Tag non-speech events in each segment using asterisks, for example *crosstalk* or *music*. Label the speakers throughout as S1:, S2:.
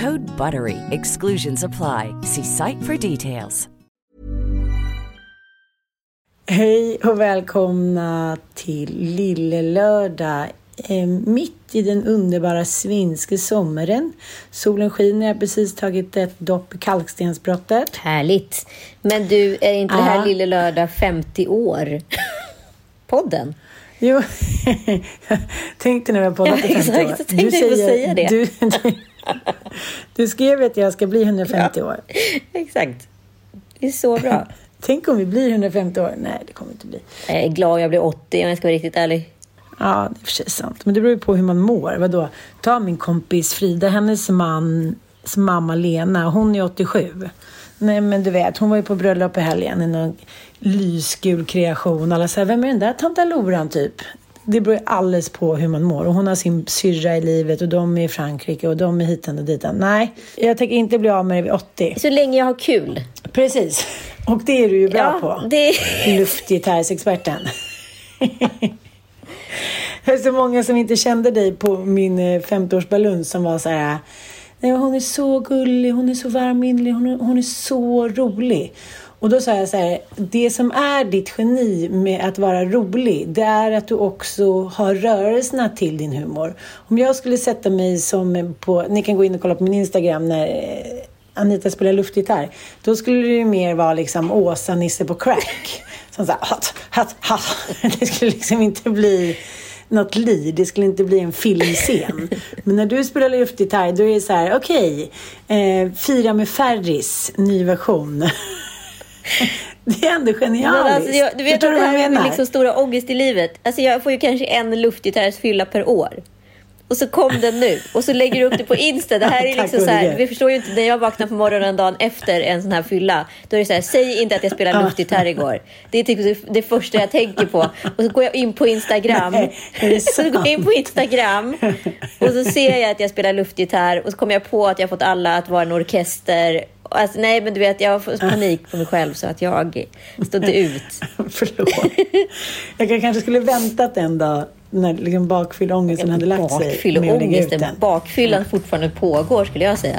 S1: Code BUTTERY. Exclusions apply. See site for details.
S2: Hej och välkomna till Lille Lördag. Eh, mitt i den underbara svenska sommaren. Solen skiner, jag har precis tagit ett dopp i kalkstensbrottet.
S3: Härligt. Men du, är inte det här
S2: Ja.
S3: Lille Lördag 50 år? Podden?
S2: Jo, *laughs* tänkte när vi har poddat i 50
S3: Exakt,
S2: år.
S3: jag tänkte ju få säga det.
S2: Du, du, du skrev att jag ska bli 150 år.
S3: Exakt. Det är så bra. *laughs*
S2: Tänk om vi blir 150 år. Nej, det kommer inte bli.
S3: Jag är glad jag blir 80 om jag ska vara riktigt ärlig.
S2: Ja, det är för sig sant. Men det beror ju på hur man mår. Vadå? Ta min kompis Frida, hennes man, mamma Lena, hon är 87. Nej, men du vet, hon var ju på bröllop i helgen i någon lysgul kreation. Alla säger, vem är den där tanta Loran typ? Det beror alldeles på hur man mår. Och hon har sin syrra i livet och de är i Frankrike och de är hitan och ditan. Nej, jag tänker inte bli av med det vid 80.
S3: Så länge jag har kul.
S2: Precis. Och det är du ju bra
S3: Ja,
S2: på.
S3: det-
S2: Luftgitarrsexperten. Det är så många som inte kände dig på min eh, 50-årsballon som var så här. Nej, hon är så gullig, hon är så varminlig, hon hon är så rolig. Och då sa jag så här, det som är ditt geni med att vara rolig, det är att du också har rörelserna till din humor. Om jag skulle sätta mig som på, ni kan gå in och kolla på min Instagram när eh, Anita spelar luftgitarr, då skulle det ju mer vara liksom Åsa, Nisse på crack. *laughs* Som så här, hatt, hatt, hatt. *laughs* Det skulle liksom inte bli något liv. Det skulle inte bli en filmscen. *laughs* Men när du spelar luftgitarr, då är det så här, okej, eh, Fira med Ferris, ny version. *laughs* Det är ändå genialiskt.
S3: Alltså, jag, du vet
S2: Förstår
S3: att det här är liksom stora ångest i livet. Alltså jag får ju kanske en luftgitarrsfylla per år. Och så kom den nu. Och så lägger du upp det på Insta. Det här *laughs* är liksom så här, vi förstår ju inte, när jag vaknar på morgonen dagen efter en sån här fylla, då är det så här, säg inte att jag spelade luftgitarr igår. Det är typ det, första jag tänker på. Och så går jag in på Instagram.
S2: Nej, *laughs*
S3: så går jag in på Instagram och så ser jag att jag spelar luftgitarr och så kommer jag på att jag fått alla att vara en orkester. Alltså, nej, men du vet, jag har fått panik på mig själv så att jag stod ut. *laughs*
S2: Förlåt. Jag kan- kanske skulle väntat en dag när liksom bakfylleångesten hade lagt sig.
S3: Bakfylleångesten, bakfyllan fortfarande pågår skulle jag säga.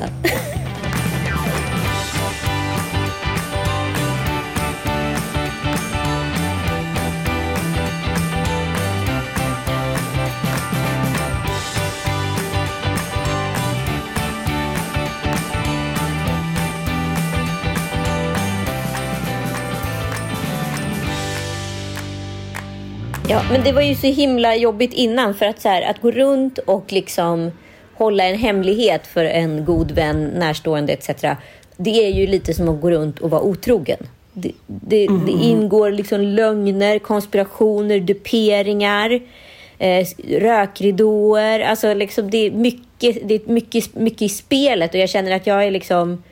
S3: Ja, men det var ju så himla jobbigt innan för att så här, att gå runt och liksom hålla en hemlighet för en god vän, närstående etc. Det är ju lite som att gå runt och vara otrogen. Det, det, det ingår liksom lögner, konspirationer, duperingar, eh, rökridåer. Alltså liksom det är, mycket, det är mycket, mycket i spelet och jag känner att jag är liksom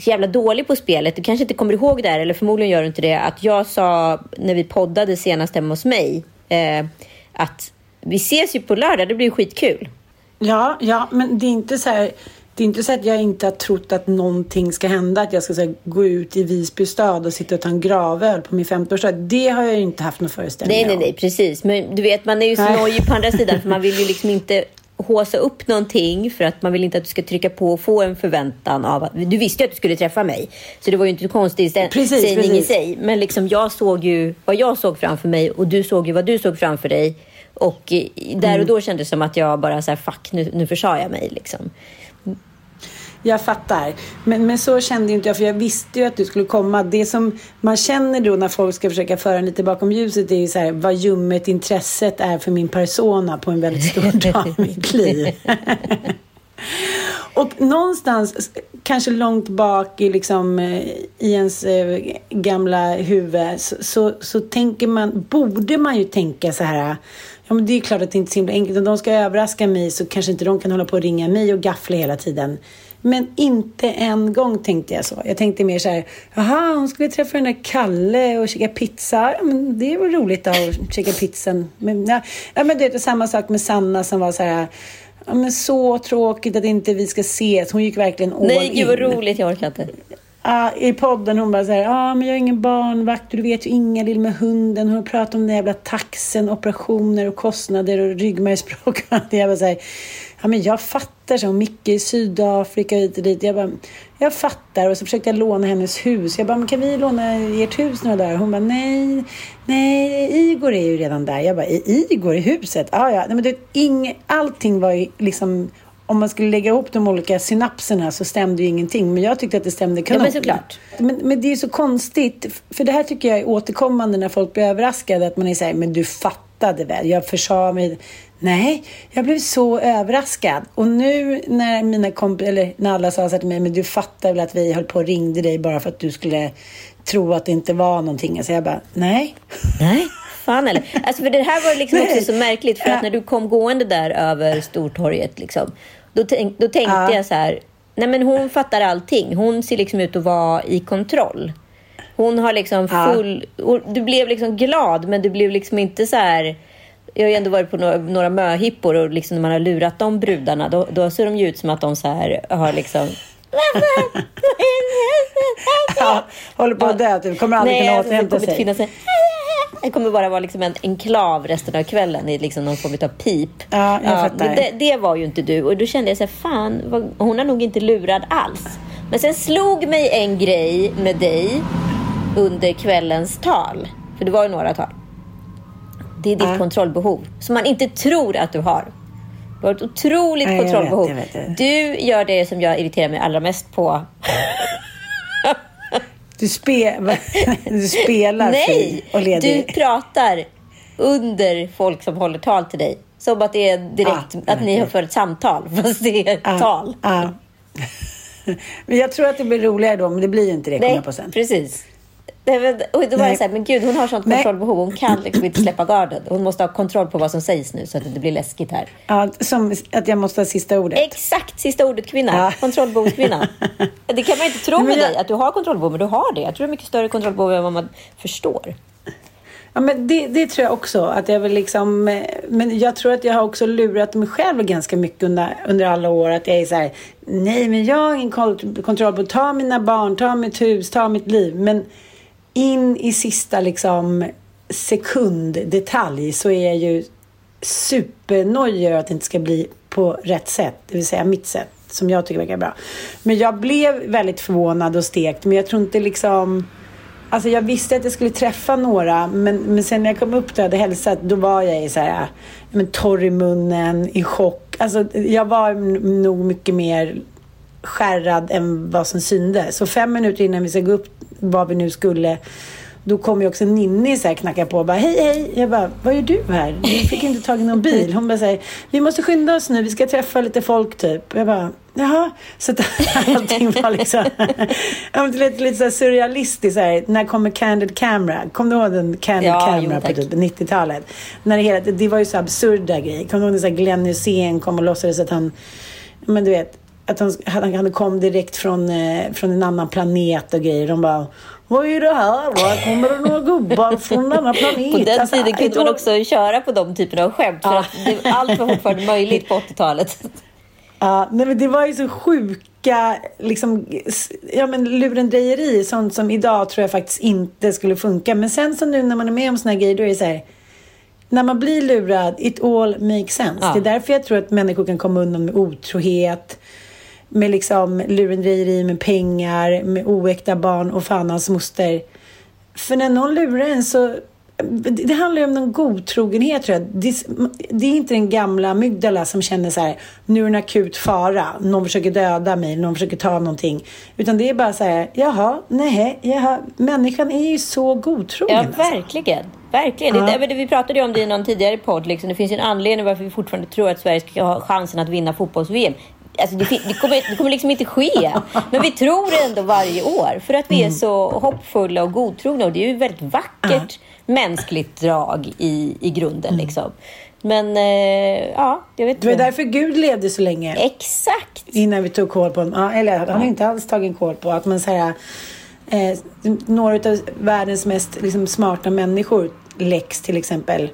S3: så jävla dålig på spelet. Du kanske inte kommer ihåg det här, eller förmodligen gör du inte det, att jag sa när vi poddade senast hemma hos mig eh, att vi ses ju på lördag, det blir skitkul.
S2: Ja, ja, men det är inte så här. Det är inte så att jag inte har trott att någonting ska hända. Att jag ska här, gå ut i Visby stad och sitta och ta en gravöl på min 50-årsdag. Det har jag ju inte haft någon föreställning
S3: Nej, nej,
S2: om.
S3: nej, precis. Men du vet, man är ju så
S2: Nej.
S3: nojig på andra sidan för man vill ju liksom inte håsa upp någonting för att man vill inte att du ska trycka på och få en förväntan av att... Du visste ju att du skulle träffa mig, så det var ju inte en konstig stä-
S2: Precis,
S3: sägning i sig. Men liksom jag såg ju vad jag såg framför mig och du såg ju vad du såg framför dig. Och där och
S2: Mm.
S3: då kändes det som att jag bara så här, fuck, nu, nu försade jag mig liksom.
S2: Jag fattar. Men, men så kände inte jag, för jag visste ju att du skulle komma. Det som man känner då när folk ska försöka föra en lite bakom ljuset är ju så här, vad ljummet intresset är för min persona på en väldigt stor *laughs* dag i mitt liv. *laughs* Och någonstans, kanske långt bak i, liksom, eh, i ens eh, gamla huvud så, så, så, tänker man, borde man ju tänka så här Ja, men det är klart att det inte är så himla enkelt. Om de ska överraska mig så kanske inte de kan hålla på och ringa mig och gaffla hela tiden. Men inte en gång tänkte jag så. Jag tänkte mer så här, jaha, hon skulle träffa den där Kalle och käka pizza. Ja, men det var roligt då, att käka pizzan. Men, ja, ja, men det är samma sak med Sanna som var så här, ja, men så tråkigt att inte vi ska ses. Hon gick verkligen all
S3: Nej, gud vad roligt, jag orkar inte.
S2: Uh, I podden hon bara säger ja ah, men jag är ingen barnvakt och du vet ju Ingalill med hunden. Hon pratar om den jävla taxen, operationer och kostnader och ryggmärgsbråck. jag bara säger ja men jag fattar, så Micke i Sydafrika hit och dit. Jag bara, jag fattar. Och så försökte jag låna hennes hus. Jag bara, men kan vi låna ert hus några dagar? Hon bara, nej, nej, Igor är ju redan där. Jag bara, Igor i huset? Ah, ja, nej men det, ing, allting var ju liksom om man skulle lägga ihop de olika synapserna så stämde ju ingenting. Men jag tyckte att det stämde
S3: Ja, men såklart.
S2: Men, men det är så konstigt. För det här tycker jag är återkommande när folk blir överraskade. Att man är såhär, men du fattade väl? Jag försa mig. Nej, jag blev så överraskad. Och nu när mina kompisar, eller när alla sa så till mig, men du fattar väl att vi höll på och ringde dig bara för att du skulle tro att det inte var någonting. Så jag bara, nej.
S3: Nej. Fan eller? Alltså för det här var liksom också så märkligt för att när du kom gående där över Stortorget liksom, då, tänk, då tänkte ja. jag så här, nej men hon fattar allting. Hon ser liksom ut att vara i kontroll. Hon har liksom full... Ja. Du blev liksom glad, men du blev liksom inte så här... Jag har ju ändå varit på några, några möhippor och liksom när man har lurat de brudarna, då, då ser de ju ut som att de så här har liksom... *laughs*
S2: ja, håller på att dö, typ. Kommer aldrig kunna alltså, återhämta sig. Finnas en...
S3: Det kommer bara vara liksom en enklav resten av kvällen i liksom någon form av pip.
S2: Ja, jag fattar.
S3: Det, det, var ju inte du. Och då kände jag så här, fan, hon har nog inte lurad alls. Men sen slog mig en grej med dig under kvällens tal. För det var ju några tal. Det är ditt ja. kontrollbehov. Som man inte tror att du har. Du har ett otroligt ja, kontrollbehov. Vet, vet, du gör det som jag irriterar mig allra mest på.
S2: Du, spe, *laughs* du spelar
S3: Nej,
S2: och ledig.
S3: du pratar under folk som håller tal till dig. Som att det är direkt ah, att ni har för ett samtal, *laughs* fast det är ah, tal. Ah. *laughs*
S2: Men jag tror att det blir roligare då, men det blir ju inte det,
S3: Nej,
S2: jag på sen.
S3: precis. Och då var jag så här, men gud, hon har sånt kontrollbehov. Hon kan liksom inte släppa garden. Hon måste ha kontroll på vad som sägs nu så att det inte blir läskigt här.
S2: Ja, som att jag måste ha sista ordet.
S3: Exakt, sista ordet kvinna. Ja. Kontrollbehovskvinna. *laughs* det kan man inte tro med jag... dig, att du har kontrollbehov, men du har det. Jag tror du har mycket större kontrollbehov än vad man förstår.
S2: Ja, men det, det tror jag också. Att jag vill liksom, men jag tror att jag har också lurat mig själv ganska mycket under, under alla år. Att jag är så här, nej men jag har ingen kontroll på, ta mina barn, ta mitt hus, ta mitt liv. Men in i sista liksom sekunddetalj så är jag ju supernojig över att det inte ska bli på rätt sätt, det vill säga mitt sätt som jag tycker verkar bra. Men jag blev väldigt förvånad och stekt, men jag tror inte liksom Alltså jag visste att jag skulle träffa några, men, men sen när jag kom upp och hade hälsat, då var jag i så här, men torr i munnen, i chock. Alltså jag var nog mycket mer skärrad än vad som syndes. Så fem minuter innan vi ska gå upp, vad vi nu skulle, då kom ju också Ninni så här knacka på och bara hej hej. Jag bara, vad gör du här? Vi fick inte tag i någon bil. Hon bara säger, vi måste skynda oss nu, vi ska träffa lite folk typ. Jag bara, jaha. Så att *laughs* allting var liksom, *laughs* lite, lite så här surrealistiskt. Så här, när kommer Candid Camera? Kommer du ihåg den Candid ja, Camera jo, på typ 90-talet? När det, hela, det var ju så absurda grejer. Kommer du ihåg när Glenn Hysén kom och låtsades att han, men du vet, att han, han kom direkt från, eh, från en annan planet och grejer. De bara vad är det här? Var kommer det några gubbar från denna planet?
S3: På den alltså, tiden kunde man också köra på de typerna av skämt. För ja. att det, allt var fortfarande möjligt på 80-talet. *laughs*
S2: Ja, men det var ju så sjuka liksom, ja, men lurendrejeri. Sånt som idag tror jag faktiskt inte skulle funka. Men sen så nu när man är med om såna här grejer, då är det så här. När man blir lurad, it all makes sense. Ja. Det är därför jag tror att människor kan komma undan med otrohet med liksom lurendrejeri med pengar, med oäkta barn och fan hans moster. För när någon lurar en så det handlar ju om någon godtrogenhet tror jag. Det, det, är inte den gamla amygdala som känner så här, nu är det en akut fara, någon försöker döda mig, någon försöker ta någonting. Utan det är bara så här, jaha, nej, jaha, människan är ju så godtrogen.
S3: Ja, alltså. verkligen. Verkligen. Ja. Det, vi pratade ju om det i någon tidigare podd. Liksom. Det finns ju en anledning varför vi fortfarande tror att Sverige ska ha chansen att vinna fotbolls-VM. Alltså det, det, kommer, det kommer liksom inte ske. Men vi tror ändå varje år. För att vi är mm. så hoppfulla och godtrogna. Och det är ju ett väldigt vackert mänskligt drag i, i grunden. Mm. Liksom. Men eh, ja, jag vet
S2: inte. Det var därför Gud levde så länge.
S3: Exakt.
S2: Innan vi tog koll på honom. eller han har inte alls tagit koll på att man säger eh, några av världens mest liksom, smarta människor, Lex till exempel,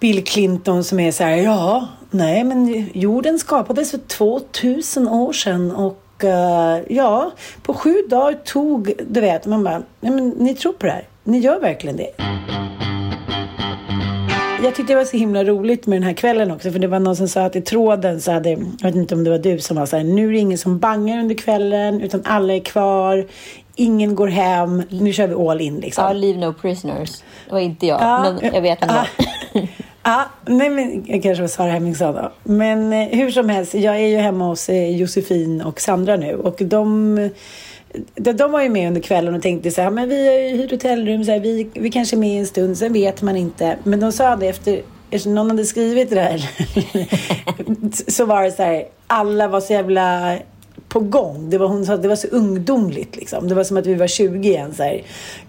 S2: Bill Clinton som är så här, ja, nej men jorden skapades för 2000 år sedan och uh, ja, på sju dagar tog, du vet, man bara, nej men ni tror på det här, ni gör verkligen det. Jag tyckte det var så himla roligt med den här kvällen också för det var någon som sa att i tråden så hade, jag vet inte om det var du som var så här, nu är det ingen som bangar under kvällen utan alla är kvar, ingen går hem, nu kör vi all in liksom.
S3: Ja, leave no prisoners. Det var inte jag, ja, men jag vet ändå. Ja. *laughs*
S2: Ja, nej men jag kanske var Sara Hemmingsson då. Men eh, hur som helst, jag är ju hemma hos eh, Josefin och Sandra nu och de de, de var ju med under kvällen och tänkte så här, men vi har ju hyrt hotellrum, så här, vi, vi kanske är med en stund, sen vet man inte. Men de sa det efter, eftersom någon hade skrivit det där, *laughs* så var det så här, alla var så jävla på gång. Det var, hon sa det var så ungdomligt liksom. Det var som att vi var 20 igen. Så här.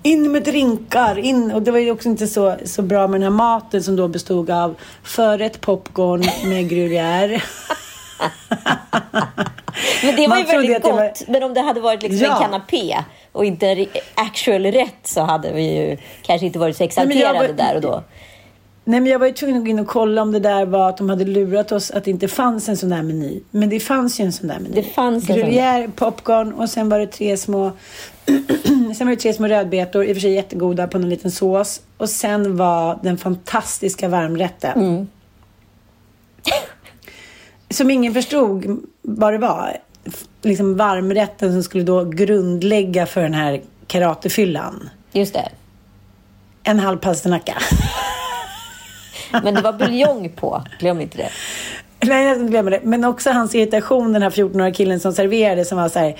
S2: In med drinkar, in. Och det var ju också inte så, så bra med den här maten som då bestod av förrätt popcorn med gruyère. *laughs*
S3: men det var ju väldigt gott. Var... Men om det hade varit liksom ja. en kanapé och inte en actual rätt så hade vi ju kanske inte varit så exalterade var... där och då.
S2: Nej, men jag var ju tvungen att gå in och kolla om det där var att de hade lurat oss att det inte fanns en sån där meny. Men det fanns ju en sån där meny.
S3: Det fanns
S2: en Gruyère, popcorn och sen var det tre små *clears throat* sen var det tre små rödbetor, i och för sig jättegoda på någon liten sås. Och sen var den fantastiska varmrätten. Mm. *laughs* Som ingen förstod vad det var. Liksom varmrätten som skulle då grundlägga för den här karatefyllan.
S3: Just det.
S2: En halv palsternacka. *laughs*
S3: Men det var buljong på, glöm inte det.
S2: Nej, jag glömmer det. Men också hans irritation, den här 14-åriga killen som serverade, som var så här,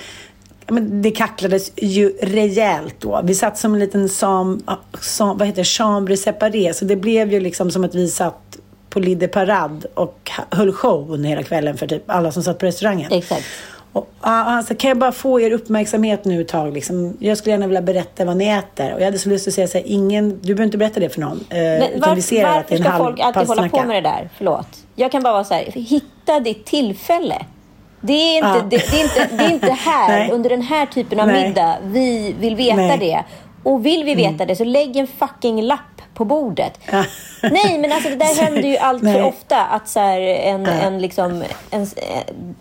S2: men det kacklades ju rejält då. Vi satt som en liten sam, sam, vad heter chambre séparé. Så det blev ju liksom som att vi satt på Lide Parad och höll show hela kvällen för typ alla som satt på restaurangen.
S3: Exakt.
S2: Och, alltså, kan jag bara få er uppmärksamhet nu ett tag? Liksom? Jag skulle gärna vilja berätta vad ni äter. Och jag hade så lust att säga så här, ingen, du behöver inte berätta det för någon.
S3: Eh, Men var, vi ser varför ska folk alltid hålla på med det där? Förlåt. Jag kan bara vara så här, hitta ditt tillfälle. Det är inte, ja. det, det, är inte, det är inte *laughs* här, under den här typen av Nej. middag, vi vill veta Nej. det. Och vill vi veta mm. det så lägg en fucking lapp på bordet. Nej, men alltså det där händer ju *laughs* allt för ofta. Att så en, en, liksom, en,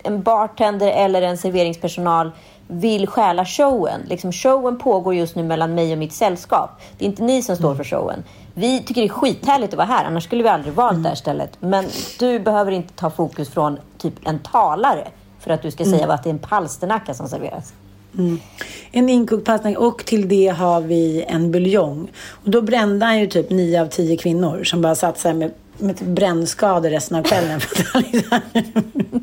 S3: en bartender eller en serveringspersonal vill stjäla showen. Liksom, showen pågår just nu mellan mig och mitt sällskap. Det är inte ni som står mm. för showen. Vi tycker det är skithärligt att vara här, annars skulle vi aldrig valt mm. det här stället. Men du behöver inte ta fokus från typ en talare för att du ska säga mm. att det är en palsternacka som serveras.
S2: Mm. En inkokt pasta och till det har vi en buljong. Och då brände han ju typ nio av tio kvinnor som bara satt så här med, med typ brännskador resten av kvällen. *laughs*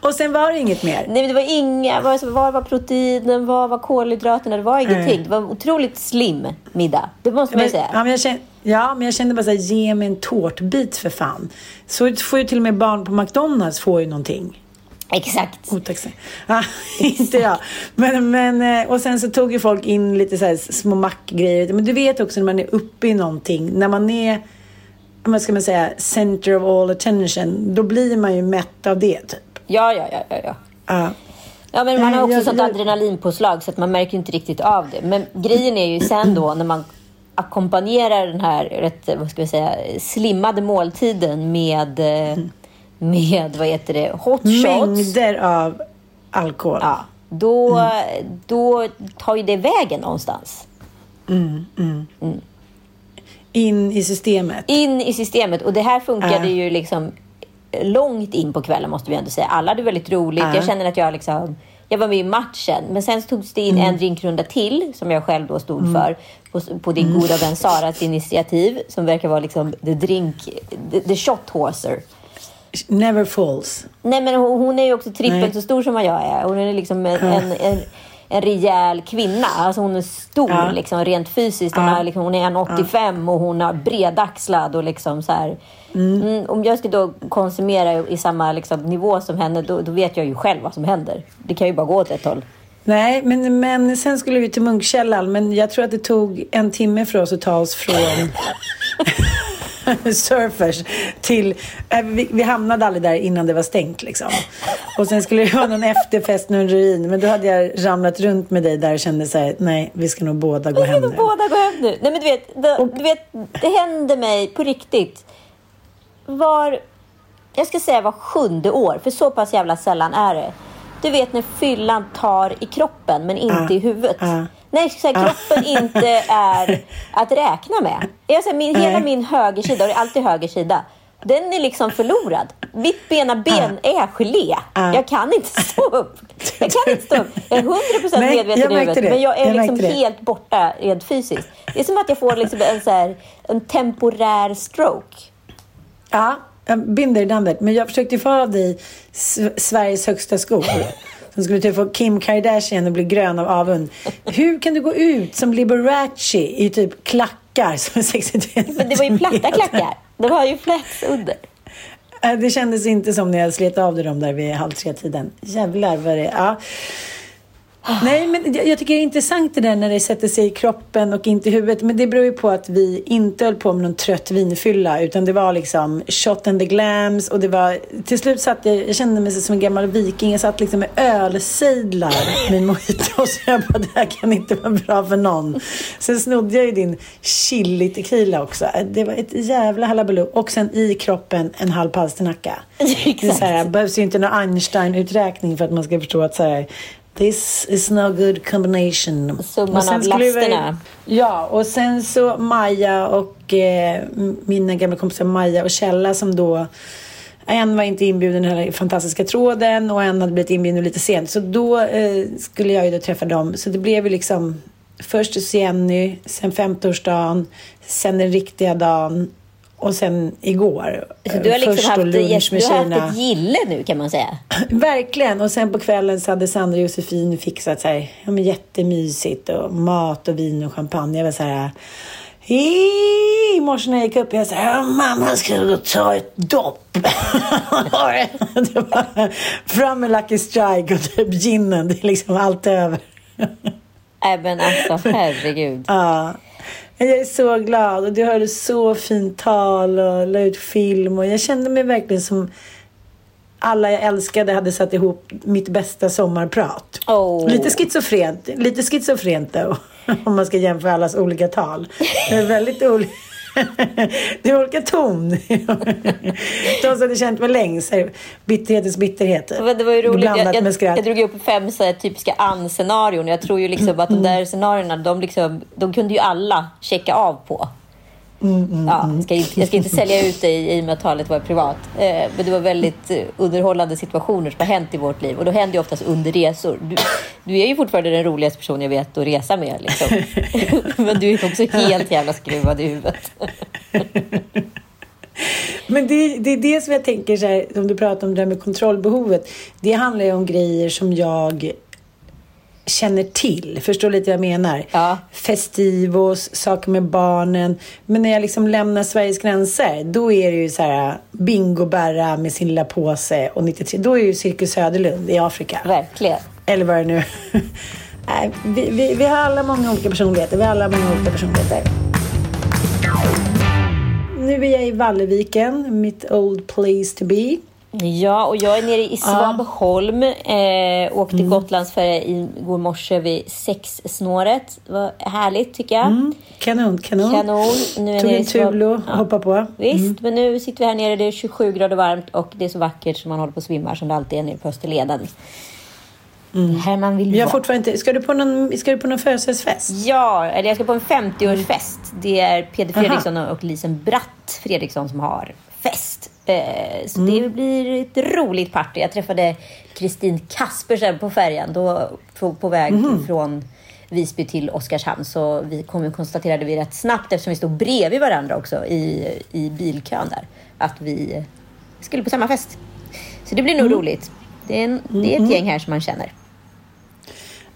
S2: och sen var det inget mer.
S3: Nej, det var inga. Var, var var proteinen? Var var kolhydraterna? Det var ingenting. Mm. Det var en otroligt slim middag. Det måste man ju säga.
S2: Ja, men jag kände, ja, men jag kände bara så här, ge mig en tårtbit för fan. Så får ju till och med barn på McDonalds får ju någonting.
S3: Exakt.
S2: Otacksam. Ah, *laughs* inte jag. Men, men, eh, och sen så tog ju folk in lite så här små mackgrejer. Men du vet också när man är uppe i någonting. När man är, vad ska man säga, center of all attention. Då blir man ju mätt av det typ.
S3: Ja, ja, ja. ja, ja. Ah. Ja, men man har också jag, sånt jag... adrenalinpåslag så att man märker inte riktigt av det. Men grejen är ju sen då när man ackompanjerar den här rätt, vad ska vi säga, slimmade måltiden med mm med vad heter det, hot shots.
S2: Mängder av alkohol.
S3: Ja, då, mm. då tar ju det vägen någonstans.
S2: Mm, mm. Mm. In i systemet.
S3: In i systemet. Och det här funkade uh. ju liksom långt in på kvällen måste vi ändå säga. Alla hade väldigt roligt. Uh. Jag känner att jag liksom jag var med i matchen. Men sen togs det in en drinkrunda till som jag själv då stod för på, på din goda vän Saras initiativ som verkar vara liksom the drink, the, the shot horser.
S2: Never falls.
S3: Nej, men hon, hon är ju också trippelt
S2: Nej.
S3: så stor som vad jag är. Hon är liksom en, en, en, en rejäl kvinna. Alltså hon är stor
S2: Ja.
S3: liksom, rent fysiskt. Hon,
S2: Ja.
S3: är, liksom, hon är 1,85 och hon är bredaxlad. Och liksom så här. Mm, om jag ska då konsumera i samma liksom, nivå som henne, då, då vet jag ju själv vad som händer. Det kan ju bara gå åt ett håll.
S2: Nej, men, men sen skulle vi till Munkkällan. Men jag tror att det tog en timme för oss att ta oss från *laughs* *laughs* surfers till... äh, Vi, vi hamnade aldrig där innan det var stängt liksom. Och sen skulle det vara någon efterfest, någon ruin. Men då hade jag ramlat runt med dig där och kände så här, nej, vi ska nog båda gå
S3: Vi
S2: hem
S3: ska
S2: nu.
S3: båda gå hem nu. Nej, men du vet, det, du vet, det händer mig på riktigt. Var, jag ska säga var sjunde år, för så pass jävla sällan är det. Du vet när fyllan tar i kroppen, men inte
S2: Ja,
S3: i huvudet.
S2: ja.
S3: När så här, kroppen inte *laughs* är att räkna med. Jag säger, min, hela min högersida, och det är alltid höger sida, den är liksom förlorad. Mitt bena ben är gelé.
S2: Ja.
S3: Jag kan inte stå *laughs* upp. Jag kan inte stå upp. Jag är 100%
S2: Nej,
S3: medveten i huvudet,
S2: det.
S3: men jag är liksom helt borta rent fysiskt. Det är som att jag får liksom en, så här, en temporär stroke.
S2: Ja, jag binder i landet. Men jag försökte få av dig Sveriges högsta skor. Som skulle typ få Kim Kardashian att bli grön av avund. Hur kan du gå ut som Liberace i typ klackar som är 63
S3: Men det var ju platta klackar. Det var ju fläts under.
S2: Äh, Det kändes inte som när jag slet av dig dem där vid halv tre-tiden. Jävlar vad det... Ja. Nej, men jag jag tycker det är intressant det där när det sätter sig i kroppen och inte i huvudet. Men det beror ju på att vi inte höll på med någon trött vinfylla. Utan det var liksom shot and the glams. Och det var... Till slut satt jag... Jag kände mig som en gammal viking. Jag satt liksom med ölsejdlar med mojito. Så jag bara, det här kan inte vara bra för någon. Sen snodde jag ju din chili tequila också. Det var ett jävla halabaloo. Och sen i kroppen en halv palsternacka. Det är så här, behövs ju inte någon Einstein-uträkning för att man ska förstå att så här, This is no good combination.
S3: Summan av
S2: skulle vi-
S3: lasterna.
S2: Ja, och sen så Maja och eh, mina gamla kompisar Maja och Kjella som då en var inte inbjuden i den här fantastiska tråden och en hade blivit inbjuden lite sent. Så då eh, skulle jag ju då träffa dem. Så det blev ju liksom först hos Jenny, sen 50-årsdagen, sen den riktiga dagen och sen igår.
S3: Så du har liksom
S2: Först
S3: haft,
S2: lunch
S3: du
S2: med
S3: har
S2: tjejerna.
S3: haft ett gille nu kan man säga. *clears throat* Verkligen.
S2: Och sen på kvällen så hade Sandra och Josefin fixat så här, ja, men jättemysigt och mat och vin och champagne. Jag var så här... I morse när jag gick upp, jag sa mamma ska och ta ett dopp. *laughs* det var, fram med Lucky Strike och typ ginen, det är liksom allt över.
S3: Nej men alltså herregud.
S2: Ja. Jag är så glad och du hörde så fint tal och la ut film och jag kände mig verkligen som alla jag älskade hade satt ihop mitt bästa sommarprat.
S3: Åh.
S2: Lite schizofrent, lite schizofrent då, *laughs* om man ska jämföra allas olika tal. Det är väldigt olika. Det är olika ton. *laughs* De som hade känt mig längst, bitterhetens bitterhet.
S3: Det var ju roligt.
S2: Blandat
S3: Jag,
S2: med
S3: jag, jag drog upp fem så här, typiska Ann-scenarion. Jag tror ju liksom att de där scenarierna, de, liksom, de kunde ju alla checka av på. Ja, jag, ska inte, jag ska inte sälja ut dig i och med att talet var privat. Eh, men det var väldigt eh, underhållande situationer som har hänt i vårt liv. Och då händer ju oftast under resor. Du, du är ju fortfarande den roligaste personen jag vet att resa med. Liksom. *laughs* men du är också helt jävla skruvad i huvudet. *laughs*
S2: Men det, det är det som jag tänker, så här, som du pratar om det där med kontrollbehovet. Det handlar ju om grejer som jag känner till. Förstår lite vad jag menar?
S3: Ja.
S2: Festivos, saker med barnen. Men när jag liksom lämnar Sveriges gränser, då är det ju så här Bingo-Berra med sin lilla påse och 93. Då är det ju Cirkus Söderlund i Afrika.
S3: Verkligen.
S2: Eller vad det nu *laughs* Nej, vi, vi, vi har alla många olika personligheter. Vi har alla många olika personligheter. Nu är jag i Valleviken, mitt old place to be.
S3: Ja, och jag är nere i Svabeholm. Eh, åkte
S2: Mm.
S3: Gotlandsfärja igår morse vid sexsnåret. Det var härligt tycker jag.
S2: Mm, kanon, kanon.
S3: Kanon. Nu är
S2: Tog en Tulo och
S3: Ja.
S2: hoppade på.
S3: Visst, men nu sitter vi här nere. Det är 27 grader varmt och det är så vackert som man håller på att svimma som det alltid är nere på Österleden.
S2: Mm.
S3: Här man vill
S2: Jag fortfarande inte... Ska du på någon, ska du på någon födelsedagsfest?
S3: Ja, eller jag ska på en 50-årsfest. Det är Peder
S2: Aha.
S3: Fredriksson och Lisen Bratt Fredriksson som har fest. Eh, så det blir ett roligt party. Jag träffade Kristin Kaspersen på färjan då, på, på väg från Visby till Oskarshamn. Så vi kom, konstaterade vi rätt snabbt, eftersom vi stod bredvid varandra också i, i bilkön där, att vi skulle på samma fest. Så det blir nog roligt. Det är, en, det är ett gäng här som man känner.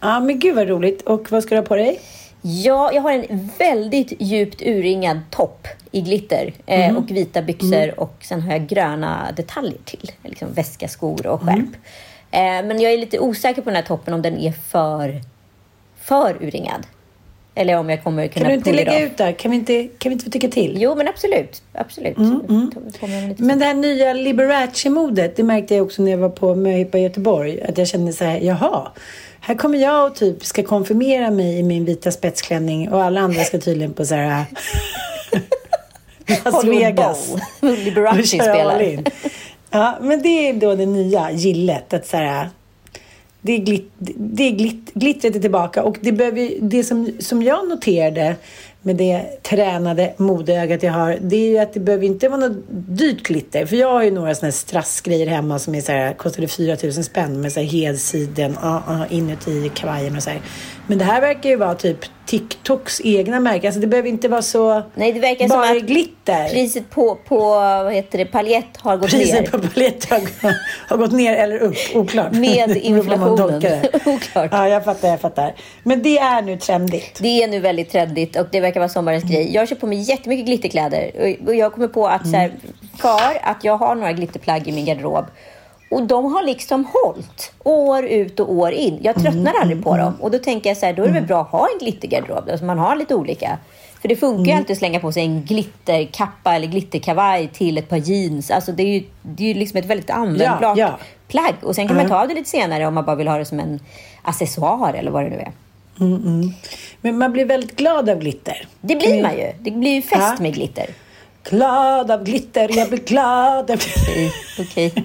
S2: Ja, men gud vad roligt. Och vad ska du ha på dig?
S3: Ja, jag har en väldigt djupt urringad topp i glitter eh, och vita byxor och sen har jag gröna detaljer till. Liksom väska, skor och skärp. Eh, men jag är lite osäker på den här toppen om den är för, för urringad. Eller om jag kommer kunna
S2: Kan du inte lägga ut det? Kan vi inte, kan vi inte få tycka till?
S3: Jo, men absolut. Absolut. Mm,
S2: Men det här nya Liberace-modet, det märkte jag också när jag var på möhippa i Göteborg. Att jag kände så här, jaha, här kommer jag och typ ska konfirmera mig i min vita spetsklänning och alla andra ska tydligen på så här *laughs* Las
S3: Hollywood
S2: Vegas.
S3: Liberace *laughs* spelar.
S2: Ja, men det är då det nya gillet. Att så här, det är, glitt, det är glitt, glittret är tillbaka och det, behöver, det som, som jag noterade med det tränade modeögat jag har, det är ju att det behöver inte vara något dyrt glitter. För jag har ju några sådana här strassgrejer hemma som är så här, kostade 4 000 spänn med så här helsiden, uh, uh, inuti kavajen och så här. Men det här verkar ju vara typ TikToks egna märke. Alltså det behöver inte vara så
S3: Nej, det verkar
S2: bara
S3: som att
S2: glitter.
S3: priset på, på vad heter det, paljett har gått ner.
S2: Priset på palett har, har gått ner eller upp, oklart.
S3: Med *laughs* inflationen. *laughs* Oklart.
S2: Ja, jag fattar, jag fattar. Men det är nu trendigt.
S3: Det är nu väldigt trendigt och det verkar vara sommarens grej. Jag kör på mig jättemycket glitterkläder och- jag kommer på att så här, för att jag har några glitterplagg i min garderob och de har liksom hållit år ut och år in. Jag tröttnar aldrig på dem och då tänker jag så här, då är det väl bra att ha en glittergarderob. Alltså man har lite olika. För det funkar ju alltid att slänga på sig en glitterkappa eller glitterkavaj till ett par jeans. Alltså det är ju, det är ju liksom ett väldigt användbart
S2: Ja, ja.
S3: plagg. Och sen kan man ta av det lite senare om man bara vill ha det som en accessoar eller vad det nu är.
S2: Men man blir väldigt glad av glitter.
S3: Det blir man ju. Det blir ju fest
S2: Ja.
S3: med glitter.
S2: Glad av glitter, jag blir glad av...
S3: Okej, okej.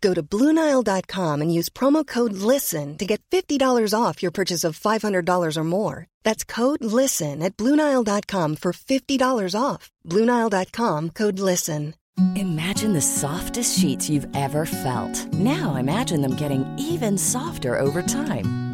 S4: Go to BlueNile.com and use promo code LISTEN to get $50 off your purchase of $500 or more. That's code LISTEN at BlueNile.com for $50 off. BlueNile.com code LISTEN.
S1: Imagine the softest sheets you've ever felt. Now imagine them getting even softer over time.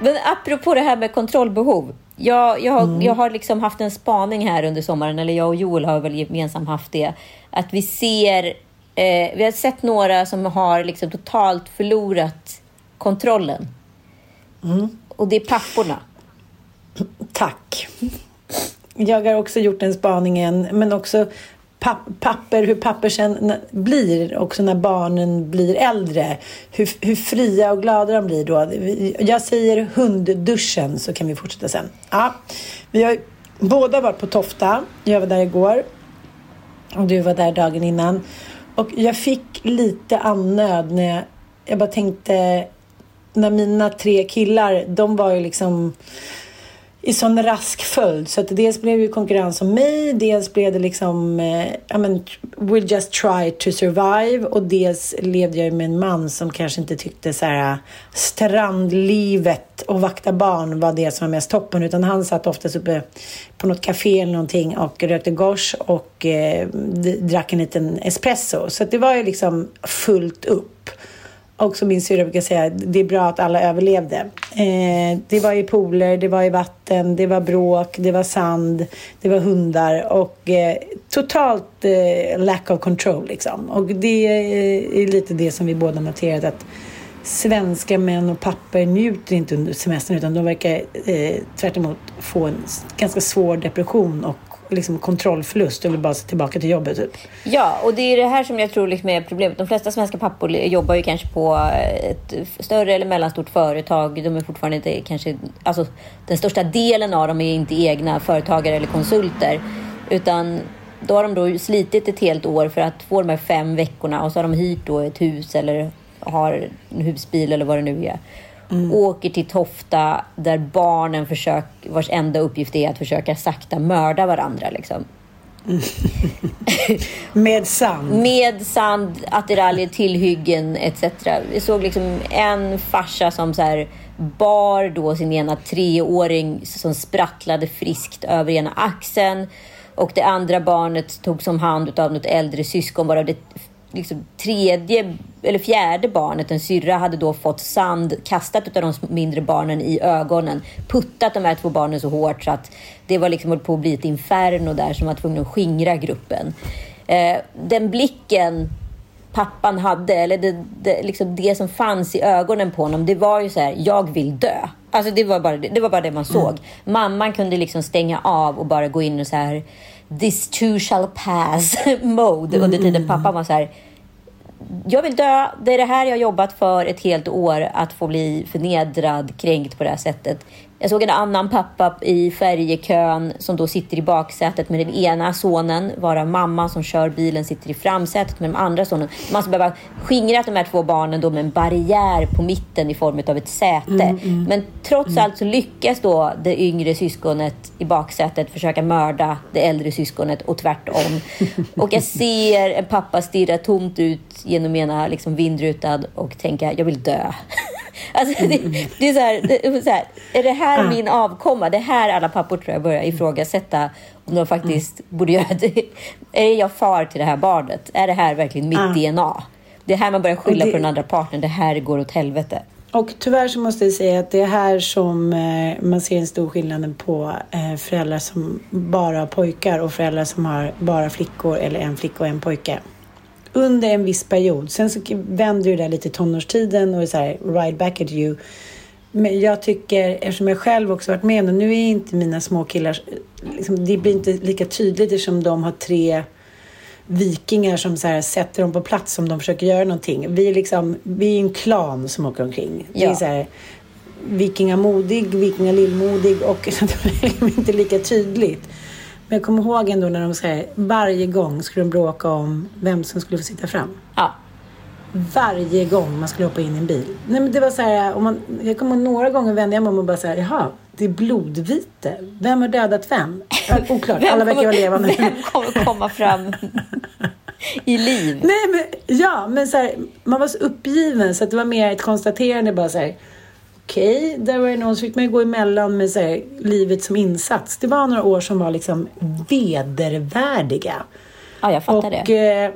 S3: Men apropå det här med kontrollbehov. Jag, jag, har, jag har liksom haft en spaning här under sommaren, eller jag och Joel har väl gemensamt haft det. Att vi ser, eh, vi har sett några som har liksom totalt förlorat kontrollen. Och det är papporna.
S2: Tack. Jag har också gjort den spaningen, men också papper, hur papper sen blir, också när barnen blir äldre. Hur, hur fria och glada de blir då. Jag säger hundduschen, så kan vi fortsätta sen. Ja, vi har båda varit på Tofta. Jag var där igår. Och du var där dagen innan. Och jag fick lite annöd när jag, jag bara tänkte, när mina tre killar, de var ju liksom i sån rask följd. Så att dels blev det konkurrens om mig, dels blev det liksom, eh, I men, we'll just try to survive. Och dels levde jag ju med en man som kanske inte tyckte så här eh, strandlivet och vakta barn var det som var mest toppen. Utan han satt oftast uppe på något café eller någonting och rökte gosh och eh, drack en liten espresso. Så att det var ju liksom fullt upp. Och som min syrra brukar säga, det är bra att alla överlevde. Eh, det var i pooler, det var i vatten, det var bråk, det var sand, det var hundar och eh, totalt eh, lack of control liksom. Och det är eh, lite det som vi båda noterat att svenska män och pappor njuter inte under semestern utan de verkar eh, tvärtom få en ganska svår depression och liksom kontrollförlust och vill bara se tillbaka till jobbet. Typ.
S3: Ja, och det är det här som jag tror liksom är problemet. De flesta svenska pappor jobbar ju kanske på ett större eller mellanstort företag. De är fortfarande inte kanske... Alltså, den största delen av dem är inte egna företagare eller konsulter. Utan då har de då slitit ett helt år för att få de här fem veckorna och så har de hyrt då ett hus eller har en husbil eller vad det nu är. Mm. Åker till Tofta där barnen försöker, vars enda uppgift är att försöka sakta mörda varandra. Liksom. *laughs*
S2: Med sand?
S3: Med sand, attiraljer, tillhyggen etc. Vi såg liksom en farsa som så här bar då sin ena treåring som sprattlade friskt över ena axeln. Och det andra barnet togs om hand av något äldre syskon, varav det liksom tredje eller fjärde barnet, en syrra, hade då fått sand kastat av de mindre barnen i ögonen. Puttat de här två barnen så hårt så att det var liksom på att bli ett inferno där som var tvungen att skingra gruppen. Eh, den blicken pappan hade, eller det, det, liksom det som fanns i ögonen på honom, det var ju så här, jag vill dö. Alltså det var bara det, var bara det man såg. Mm. Mamman kunde liksom stänga av och bara gå in och så här, this too shall pass *laughs* mode under tiden mm. pappa var så här, jag vill dö. Det är det här jag jobbat för ett helt år, att få bli förnedrad, kränkt på det här sättet. Jag såg en annan pappa i färjekön som då sitter i baksätet med den ena sonen, varav mamman som kör bilen sitter i framsätet med den andra sonen. Man ska behöva skingra de här två barnen då med en barriär på mitten i form av ett säte. Mm, mm, Men trots mm. allt så lyckas då det yngre syskonet i baksätet försöka mörda det äldre syskonet och tvärtom. och jag *laughs* ser en pappa stirra tomt ut genom ena liksom vindrutan och tänka jag vill dö. Alltså, det, det, är så här, det, så här, är det här min avkomma? Det är här alla pappor tror jag börjar ifrågasätta om de faktiskt mm. borde göra det. Är jag far till det här barnet? Är det här verkligen mitt mm. DNA? Det är här man börjar skylla det... på den andra partnern. Det här går åt helvete.
S2: Och tyvärr så måste jag säga att det är här som eh, man ser en stor skillnad på eh, föräldrar som bara har pojkar och föräldrar som har bara flickor eller en flicka och en pojke under en viss period. Sen så vänder det där lite tonårstiden och är så här, right back at you. Men jag tycker, eftersom jag själv också varit med, och nu är inte mina små killar, liksom, det blir inte lika tydligt eftersom de har tre vikingar som så här, sätter dem på plats om de försöker göra någonting. Vi är liksom, vi är en klan som åker omkring. Ja. Det är så här, vikingamodig, vikingalillmodig och *laughs* det är inte lika tydligt. Men jag kommer ihåg ändå när de säger varje gång skulle de bråka om vem som skulle få sitta fram.
S3: Ja.
S2: Varje gång man skulle hoppa in i en bil. Nej, men det var så här, om man, jag kommer ihåg några gånger vände jag mig om och bara så här, jaha, det är blodvite. Vem har dödat vem? Oklart, alla verkar vara levande.
S3: Vem kommer komma fram i liv?
S2: Nej, men, ja, men så här, man var så uppgiven så att det var mer ett konstaterande bara så här, okej, okay, där var det någon som fick man gå emellan med så här, livet som insats. Det var några år som var liksom vedervärdiga.
S3: Ja, jag fattar
S2: och,
S3: det.
S2: Eh,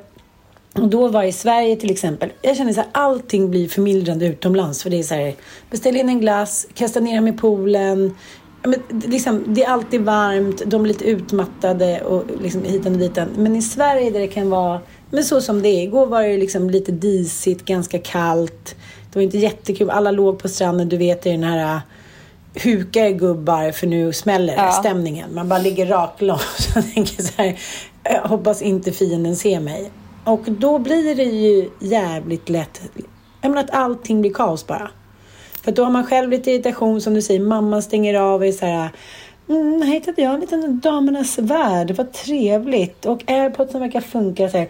S2: och då var i Sverige till exempel, jag känner så här, allting blir förmildrande utomlands. För det är så här, beställ in en glass, kasta ner dem i poolen. Men, liksom, det är alltid varmt, de är lite utmattade och liksom hitan och ditan. Men i Sverige där det kan vara, men så som det är. Igår var det liksom lite disigt, ganska kallt. Det var inte jättekul. Alla låg på stranden, du vet i den här äh, hukar gubbar för nu smäller ja. stämningen. Man bara ligger raklång. *laughs* Jag tänker så här, jag hoppas inte fienden ser mig. Och då blir det ju jävligt lätt, jag menar att allting blir kaos bara. För då har man själv lite irritation som du säger, mamman stänger av och är så här Mm, här hittade jag en liten damernas värld. Vad trevligt. Och airpodsen verkar funka så här.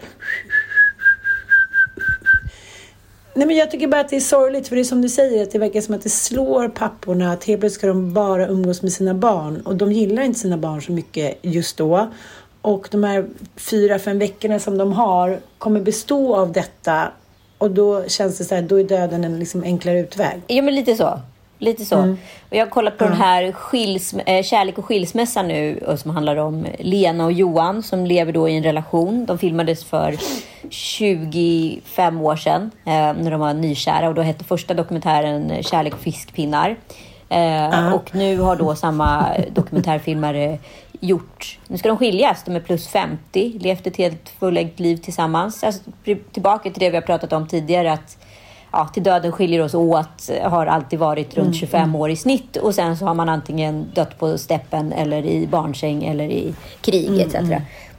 S2: Nej, men jag tycker bara att det är sorgligt, för det är som du säger, att det verkar som att det slår papporna, att helt plötsligt ska de bara umgås med sina barn och de gillar inte sina barn så mycket just då. Och de här fyra, fem veckorna som de har kommer bestå av detta och då känns det så här, då är döden en liksom enklare utväg.
S3: Ja, men lite så. Lite så. Mm. Och jag har kollat på mm. den här skils, äh, Kärlek och skilsmässa nu som handlar om Lena och Johan som lever då i en relation. De filmades för 25 år sedan äh, när de var nykära och då hette första dokumentären Kärlek och fiskpinnar. Äh, och nu har då samma dokumentärfilmare gjort... Nu ska de skiljas, de är plus 50, levt ett helt fullägt liv tillsammans. Alltså, tillbaka till det vi har pratat om tidigare att ja, till döden skiljer oss åt har alltid varit runt
S2: Mm,
S3: 25 år i snitt och sen så har man antingen dött på steppen eller i barnsäng eller i krig
S2: Mm,
S3: etc.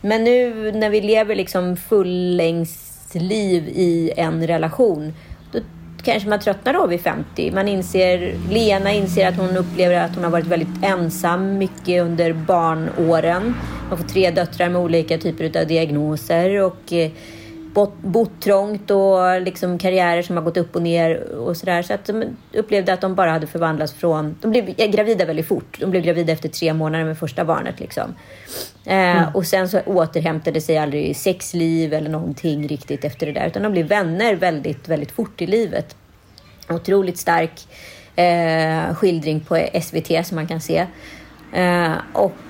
S3: Men nu när vi lever liksom fullängdsliv i en relation då kanske man tröttnar då vid 50. Man inser, Lena inser att hon upplever att hon har varit väldigt ensam mycket under barnåren. Man får tre döttrar med olika typer av diagnoser och eh, bott, bott trångt och liksom karriärer som har gått upp och ner och sådär. Så att de upplevde att de bara hade förvandlats från... De blev gravida väldigt fort. De blev gravida efter tre månader med första barnet. Liksom. Eh, och sen så återhämtade sig aldrig sexliv eller någonting riktigt efter det där. Utan de blev vänner väldigt, väldigt fort i livet. Otroligt stark eh, skildring på SVT som man kan se. Eh, och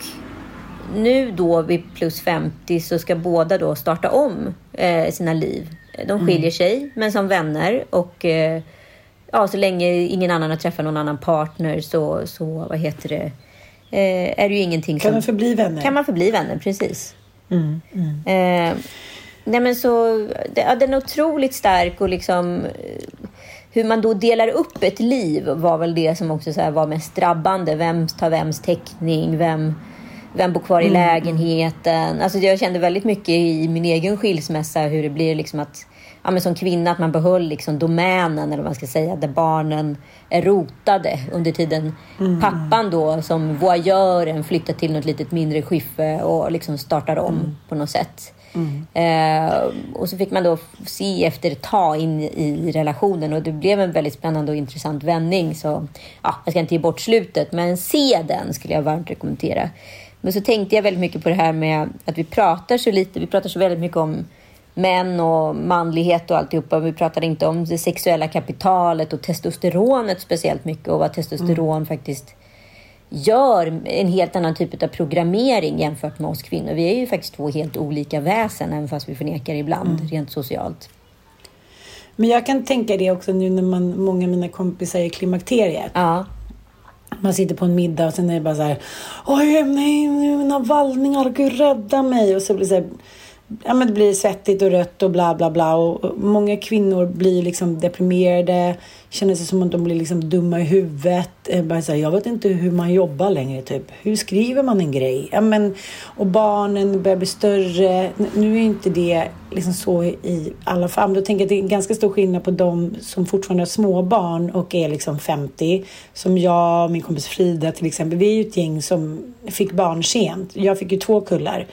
S3: nu då vid plus 50 så ska båda då starta om eh, sina liv. De skiljer sig, men som vänner. Och eh, ja, så länge ingen annan har träffat någon annan partner så, så vad heter det, eh, är det ju ingenting
S2: Kan
S3: som...
S2: man förbli vänner?
S3: Kan man förbli vänner, precis.
S2: Mm, mm.
S3: Eh, nej men så, det, ja, den är otroligt stark och liksom eh, hur man då delar upp ett liv var väl det som också var mest drabbande. Vem tar vems täckning? Vem, vem bor kvar i lägenheten? Alltså jag kände väldigt mycket i min egen skilsmässa hur det blir liksom att ja, men som kvinna att man behöll liksom domänen eller vad man ska säga där barnen är rotade under tiden pappan då som voyeuren flyttar till något litet mindre skiffe och liksom startar om på något sätt. Eh, och så fick man då se efter ett tag in i relationen och det blev en väldigt spännande och intressant vändning. Så ja, jag ska inte ge bort slutet, men se den skulle jag varmt rekommendera. Men så tänkte jag väldigt mycket på det här med att vi pratar så lite, vi pratar så väldigt mycket om män och manlighet och alltihopa. Vi pratade inte om det sexuella kapitalet och testosteronet speciellt mycket och vad testosteron faktiskt gör en helt annan typ av programmering jämfört med oss kvinnor. Vi är ju faktiskt två helt olika väsen, även fast vi förnekar ibland rent socialt.
S2: Men jag kan tänka det också nu när man, många av mina kompisar är klimakteriet.
S3: Ja,
S2: man sitter på en middag och sen är det bara så här. Oj, nej, mina vallningar, gud rädda mig. Och så blir det så här, ja men det blir svettigt och rött och bla bla bla. Och många kvinnor blir liksom deprimerade. Känner sig som att de blir liksom dumma i huvudet. Eh, bara så här, jag vet inte hur man jobbar längre typ. Hur skriver man en grej? Ja, men, och barnen börjar bli större. Nu är inte det liksom så i alla fall. Då tänker jag att det är en ganska stor skillnad på de som fortfarande har småbarn och är liksom 50. Som jag och min kompis Frida till exempel. Vi är ju ett gäng som fick barn sent. Jag fick ju två kullar.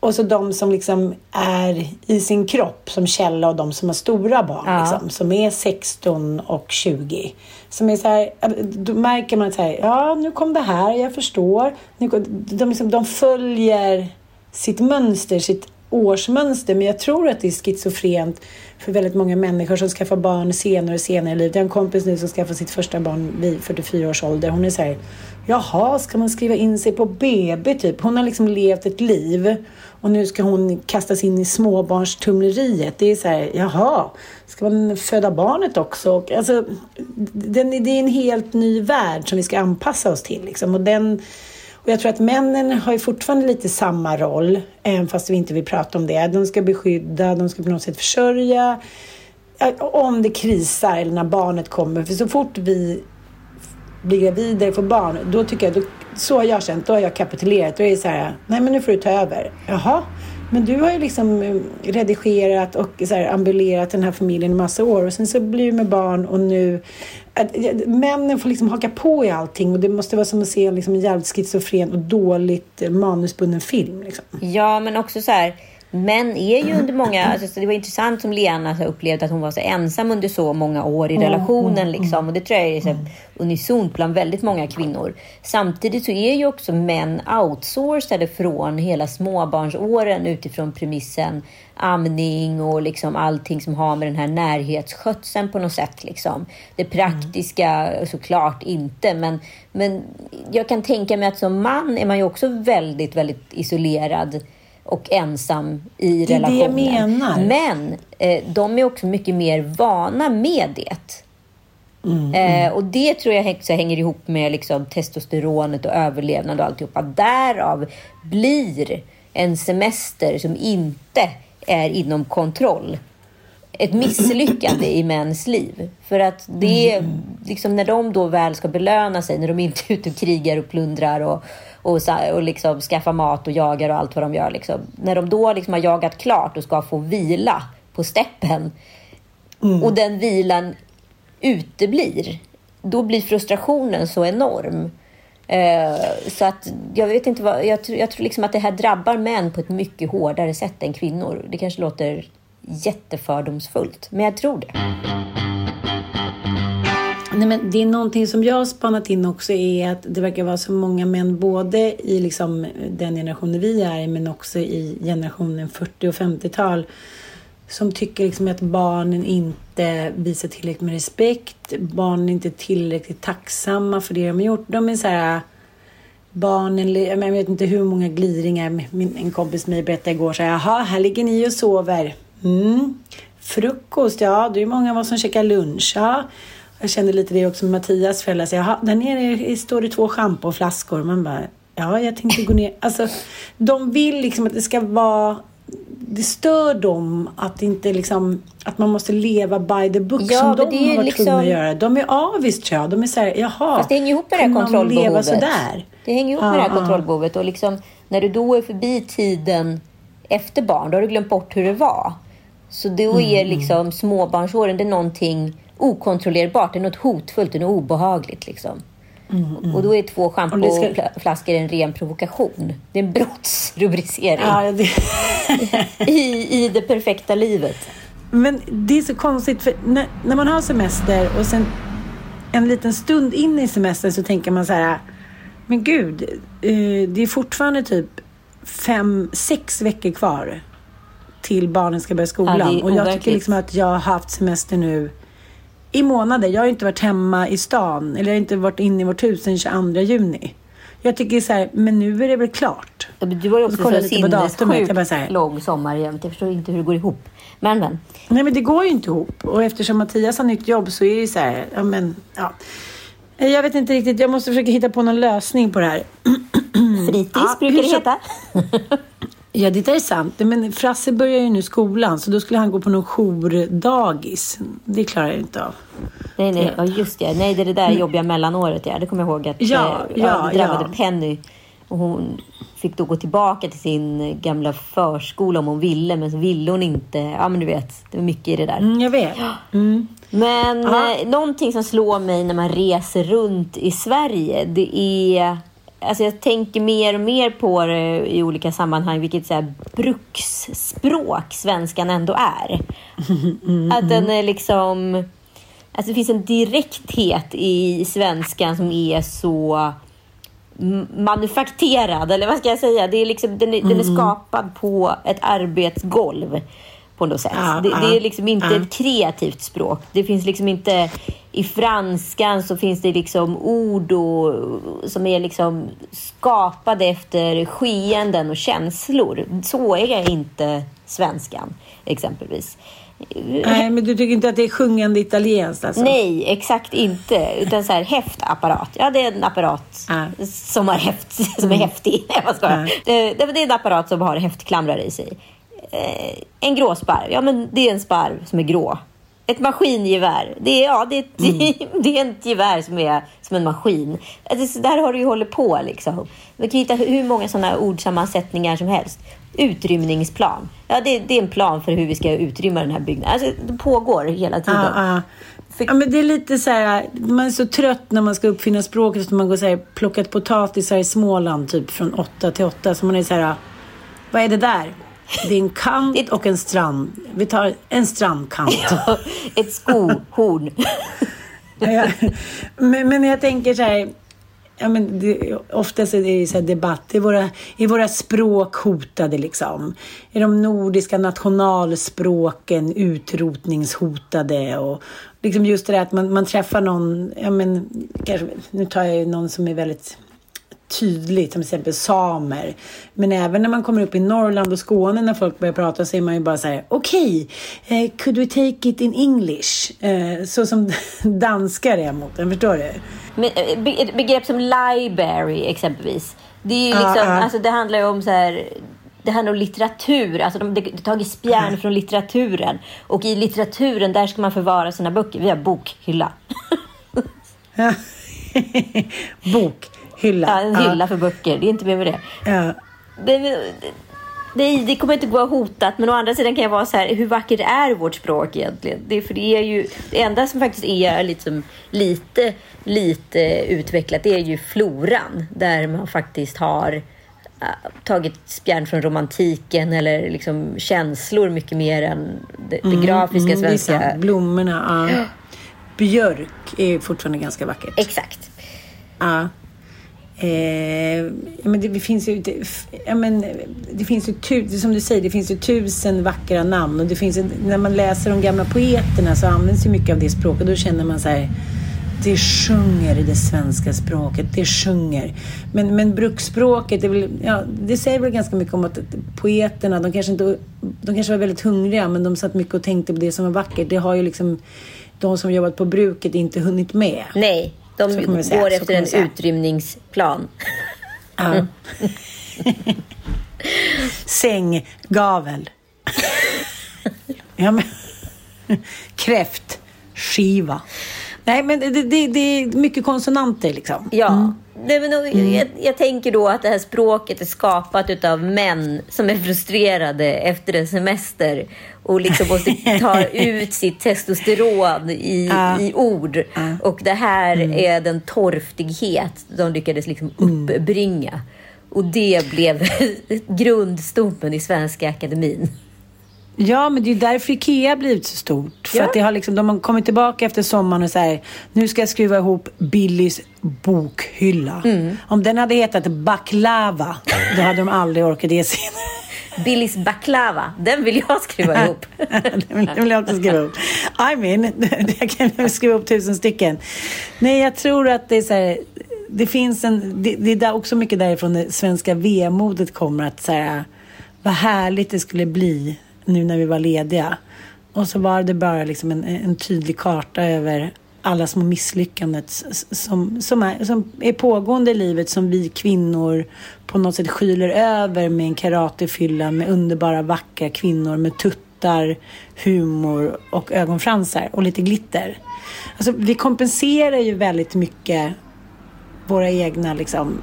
S2: Och så de som liksom är i sin kropp som Kjella och de som har stora barn.
S3: Ja.
S2: Liksom, som är 16 och 20. Som är så här, då märker man att så här, ja nu kom det här, jag förstår. Nu de, liksom, de följer sitt mönster, sitt årsmönster. Men jag tror att det är schizofrent för väldigt många människor som skaffar barn senare och senare i livet. Jag har en kompis nu som skaffar sitt första barn vid 44 års ålder. Hon är så här, jaha, ska man skriva in sig på BB typ? Hon har liksom levt ett liv och nu ska hon kastas in i småbarnstumleriet. Det är så här, jaha, ska man föda barnet också? Och, alltså, den, det är en helt ny värld som vi ska anpassa oss till. Liksom. Och den, och jag tror att männen har ju fortfarande lite samma roll, även fast vi inte vill prata om det. De ska beskydda, de ska på något sätt försörja. Eh, om det krisar eller när barnet kommer. För så fort vi blir gravida och får barn, då tycker jag, då, så har jag känt, då har jag kapitulerat. Då är det så här, nej men nu får du ta över. Jaha, men du har ju liksom eh, redigerat och så här, ambulerat den här familjen i massa år och sen så blir du med barn och nu att, männen får liksom haka på i allting och det måste vara som att se liksom, en jävligt schizofren och dåligt eh, manusbunden film. Liksom.
S3: Ja, men också så här. Män är ju under många... Alltså, så det var intressant som Lena så upplevde att hon var så ensam under så många år i relationen. Liksom. Och det tror jag är så här, unisont bland väldigt många kvinnor. Samtidigt så är ju också män outsourcade från hela småbarnsåren utifrån premissen amning och liksom allting som har med den här närhetsskötseln på något sätt. Liksom. Det praktiska såklart inte, men, men jag kan tänka mig att som man är man ju också väldigt, väldigt isolerad och ensam i
S2: Det är det jag
S3: relationen.
S2: menar.
S3: Men eh, de är också mycket mer vana med det.
S2: Mm,
S3: Eh, och det tror jag också hänger ihop med liksom, testosteronet och överlevnad och alltihopa. Därav blir en semester som inte är inom kontroll ett misslyckande i mäns liv. För att det är liksom när de då väl ska belöna sig, när de inte är ute och krigar och plundrar och, och, och liksom skaffar mat och jagar och allt vad de gör. Liksom. När de då liksom har jagat klart och ska få vila på steppen mm. och den vilan uteblir, då blir frustrationen så enorm. Eh, så att jag vet inte vad, jag, jag tror liksom att det här drabbar män på ett mycket hårdare sätt än kvinnor. Det kanske låter jättefördomsfullt, men jag tror det.
S2: Nej, men det är någonting som jag har spanat in också är att det verkar vara så många män både i liksom den generationen vi är men också i generationen 40 och 50-tal som tycker liksom att barnen inte visar tillräckligt med respekt. Barnen är inte tillräckligt tacksamma för det de har gjort. De är så här... Barnen, jag vet inte hur många gliringar. Min, en kompis mig berättade igår så här, jaha, här ligger ni och sover. Mm. Frukost, ja, det är många av oss som käkar lunch. Ja. Jag kände lite det också med Mattias föräldrar. Så, jaha, där nere står det två schampoflaskor. Man bara, ja, jag tänkte gå ner. Alltså, de vill liksom att det ska vara det stör dem att inte liksom att man måste leva by the book ja, som de har varit liksom... tvungna att göra. De är avis tror jag. De är såhär, jaha.
S3: Fast det hänger ihop med det här kontrollbehovet. Sådär? Det hänger ihop med det här kontrollbehovet och liksom när du då är förbi tiden efter barn, då har du glömt bort hur det var. Så då är mm. liksom småbarnsåren, det är någonting okontrollerbart, det är något hotfullt, det är något obehagligt liksom. Mm, mm. Och då är två schampoflaskor ska... en ren provokation. Det är en brottsrubricering. Ja, det... *laughs* I, I det perfekta livet.
S2: Men det är så konstigt, för när, när, man har semester och sen en liten stund in i semestern så tänker man så här, men gud, eh, det är fortfarande typ fem, sex veckor kvar till barnen ska börja skolan. Ja, och jag tycker liksom att jag har haft semester nu i månader. Jag har inte varit hemma i stan eller jag har inte varit inne i vårt hus sen 22 juni. Jag tycker så här, men nu är det väl klart.
S3: Ja, du har ju också så sinnessjukt lång sommar jämt. Jag förstår inte hur det går ihop. Men, men.
S2: Nej, men det går ju inte ihop. Och eftersom Mattias har nytt jobb så är det så här, ja men, ja. Jag vet inte riktigt, jag måste försöka hitta på någon lösning på det här. *clears throat*
S3: Fritids ja, brukar det heta. *laughs*
S2: Ja, det är sant. Men Frasse börjar ju nu skolan, så då skulle han gå på någon jourdagis. Det klarar jag inte av.
S3: Nej, nej, ja, just det. Nej, det är det där jobbiga mellanåret, ja. Det kommer jag ihåg att
S2: ja,
S3: eh, ja, det drabbade ja. Penny. Och hon fick då gå tillbaka till sin gamla förskola om hon ville, men så ville hon inte. Ja, men du vet, det var mycket i det där.
S2: Mm, jag vet. Mm.
S3: Men eh, någonting som slår mig när man reser runt i Sverige, det är Alltså jag tänker mer och mer på det i olika sammanhang, vilket så här bruksspråk svenskan ändå är. Mm, att den är liksom... Alltså det finns en direkthet i svenskan som är så manufakterad, eller vad ska jag säga? Det är liksom, den, är, den är mm. skapad på ett arbetsgolv på något sätt. Ja, det, det, är liksom inte ja. ett kreativt språk. Det finns liksom inte... I franskan så finns det liksom ord och, som är liksom skapade efter skeenden och känslor. Så är inte svenskan, exempelvis.
S2: Nej, men du tycker inte att det är sjungande italienskt alltså?
S3: Nej, exakt inte. Utan så här, häftapparat. Ja, det är en apparat äh. som, har häft, som är mm. häftig. *laughs* Jag ska. Äh. Det, det är en apparat som har häftklamrar i sig eh, en gråsparv. Ja, men det är en sparv som är grå. Ett maskingevär. Det är, ja, det, är, mm. *laughs* det är ett gevär som är som en maskin. Alltså, där har du ju hållit på. Liksom. Man kan hitta hur många sådana ordsammansättningar som helst. Utrymningsplan. Ja, det, det, är en plan för hur vi ska utrymma den här byggnaden. Alltså, det pågår hela tiden.
S2: Ah, ah. Ja, men det är lite så här, man är så trött när man ska uppfinna språket så man går så här, plockat potatisar i Småland typ från åtta till åtta. Så man är så här, vad är det där? Det är en kant och en strand. Vi tar en strandkant. *laughs* Ja,
S3: ett skohorn.
S2: ja, men, men jag tänker så här. Ja, men det, oftast är det så debatt. Är våra, är våra språk hotade liksom? Är de nordiska nationalspråken utrotningshotade? Och liksom just det där att man, man träffar någon, ja men, kanske, nu tar jag någon som är väldigt tydligt, till exempel samer. Men även när man kommer upp i Norrland och Skåne när folk börjar prata så är man ju bara så här, okej, okay, uh, could we take it in English? Uh, så som *laughs* danskar är mot den, förstår du?
S3: Men, eh, begrepp som library exempelvis. Det, är ju liksom, uh, alltså, det handlar ju om så här det här med litteratur, alltså de har tagit spjärn från litteraturen. Och i litteraturen, där ska man förvara sina böcker. Vi har bokhylla. *laughs* *laughs*
S2: Bokhylla.
S3: Ja, en hylla för böcker. Det är inte mer med det.
S2: Ja.
S3: det, det, det kommer inte gå hotat, men å andra sidan kan jag vara så här, hur vackert är vårt språk egentligen? Det, för det är ju, det enda som faktiskt är liksom lite, lite utvecklat, det är ju floran, där man faktiskt har äh, tagit spjärn från romantiken eller liksom känslor mycket mer än det, det grafiska
S2: Mm,
S3: svenska.
S2: sant. Blommorna, ja. Björk är fortfarande ganska vackert.
S3: Exakt.
S2: Ja. Eh, men det, finns ju, det, ja, men det finns ju tu, som du säger, det finns ju tusen vackra namn och det finns när man läser de gamla poeterna så används ju mycket av det språket. Då känner man så här, det sjunger i det svenska språket, det sjunger. Men, men bruksspråket, det, väl, ja, det säger väl ganska mycket om att poeterna, de kanske, inte, de kanske var väldigt hungriga men de satt mycket och tänkte på det som var vackert. Det har ju liksom de som jobbat på bruket inte hunnit med.
S3: Nej, de
S2: säga,
S3: går
S2: så
S3: efter en
S2: säga.
S3: utrymningsplan.
S2: Ja. Sänggavel. *laughs* ja, men... Kräftskiva. Nej, men det, det, det är mycket konsonanter liksom.
S3: Ja. Nej, men, då- jag, jag tänker då att det här språket är skapat av män som är frustrerade efter en semester och liksom måste *laughs* ta ut sitt testosteron i,
S2: Ja.
S3: i ord. Och det här är den torftighet de lyckades liksom uppbringa. Och det blev *laughs* grundstommen i Svenska Akademin.
S2: Ja, men det är därför Ikea blivit så stort. För
S3: Ja.
S2: att det har liksom, de har kommit tillbaka efter sommaren och säger nu ska jag skruva ihop Billys bokhylla. Om den hade hetat Baklava, då hade de aldrig orkat sig in.
S3: Billys baklava, den vill jag skruva *laughs* ihop.
S2: det vill det jag också skriva upp. I mean, *laughs* jag kan skriva upp tusen stycken. Nej, jag tror att det är så här, det finns en, det, det är också mycket därifrån det svenska vemodet kommer att säga vad härligt det skulle bli nu när vi var lediga. Och så var det bara liksom en, en tydlig karta över alla små misslyckanden som, som, är, som är pågående i livet som vi kvinnor på något sätt skyler över med en karatefylla med underbara vackra kvinnor med tuttar, humor och ögonfransar och lite glitter. Alltså, vi kompenserar ju väldigt mycket våra egna liksom,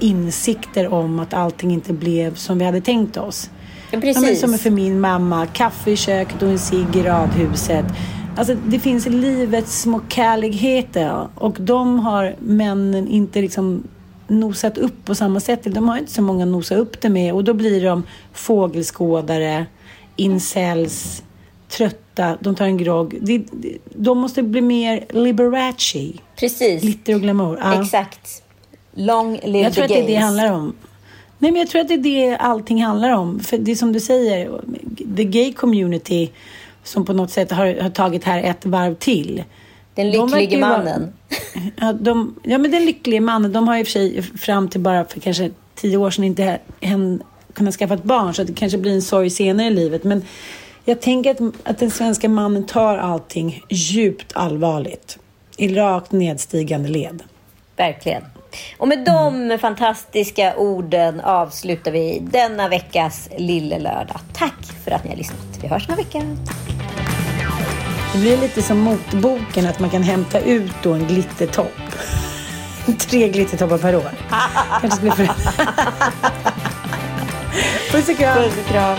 S2: insikter om att allting inte blev som vi hade tänkt oss.
S3: Ja,
S2: Ja,
S3: precis.
S2: som för min mamma, kaffe i köket och en cigg i radhuset. Alltså det finns livets små kärligheter och de har männen inte liksom nosat upp på samma sätt. De har inte så många att nosa upp det med och då blir de fågelskådare, incels, trötta, de tar en grogg. De, de måste bli mer Liberace,
S3: Precis.
S2: glitter och glamour. Ja.
S3: Exakt. Long live
S2: Jag tror
S3: the
S2: att det är det det
S3: gays.
S2: handlar om. Nej, men jag tror att det är det allting handlar om. För det är som du säger, the gay community som på något sätt har, har tagit här ett varv till.
S3: Den
S2: De
S3: lycklige
S2: vara-
S3: mannen.
S2: Ja, de, ja, men den lyckliga mannen, de har i och för sig fram till bara för kanske tio år sedan inte hen, kunnat skaffa ett barn. Så det kanske blir en sorg senare i livet. Men jag tänker att, att den svenska mannen tar allting djupt allvarligt. I rakt nedstigande led.
S3: Verkligen. Och med de fantastiska orden avslutar vi denna veckas Lille Lördag. Tack för att ni har lyssnat. Vi hörs om en vecka.
S2: Det blir lite som motboken att man kan hämta ut då en glittertopp. *laughs* Tre glittertoppar per år. *laughs* Kanske skulle för... Puss och kram.
S3: Puss och kram.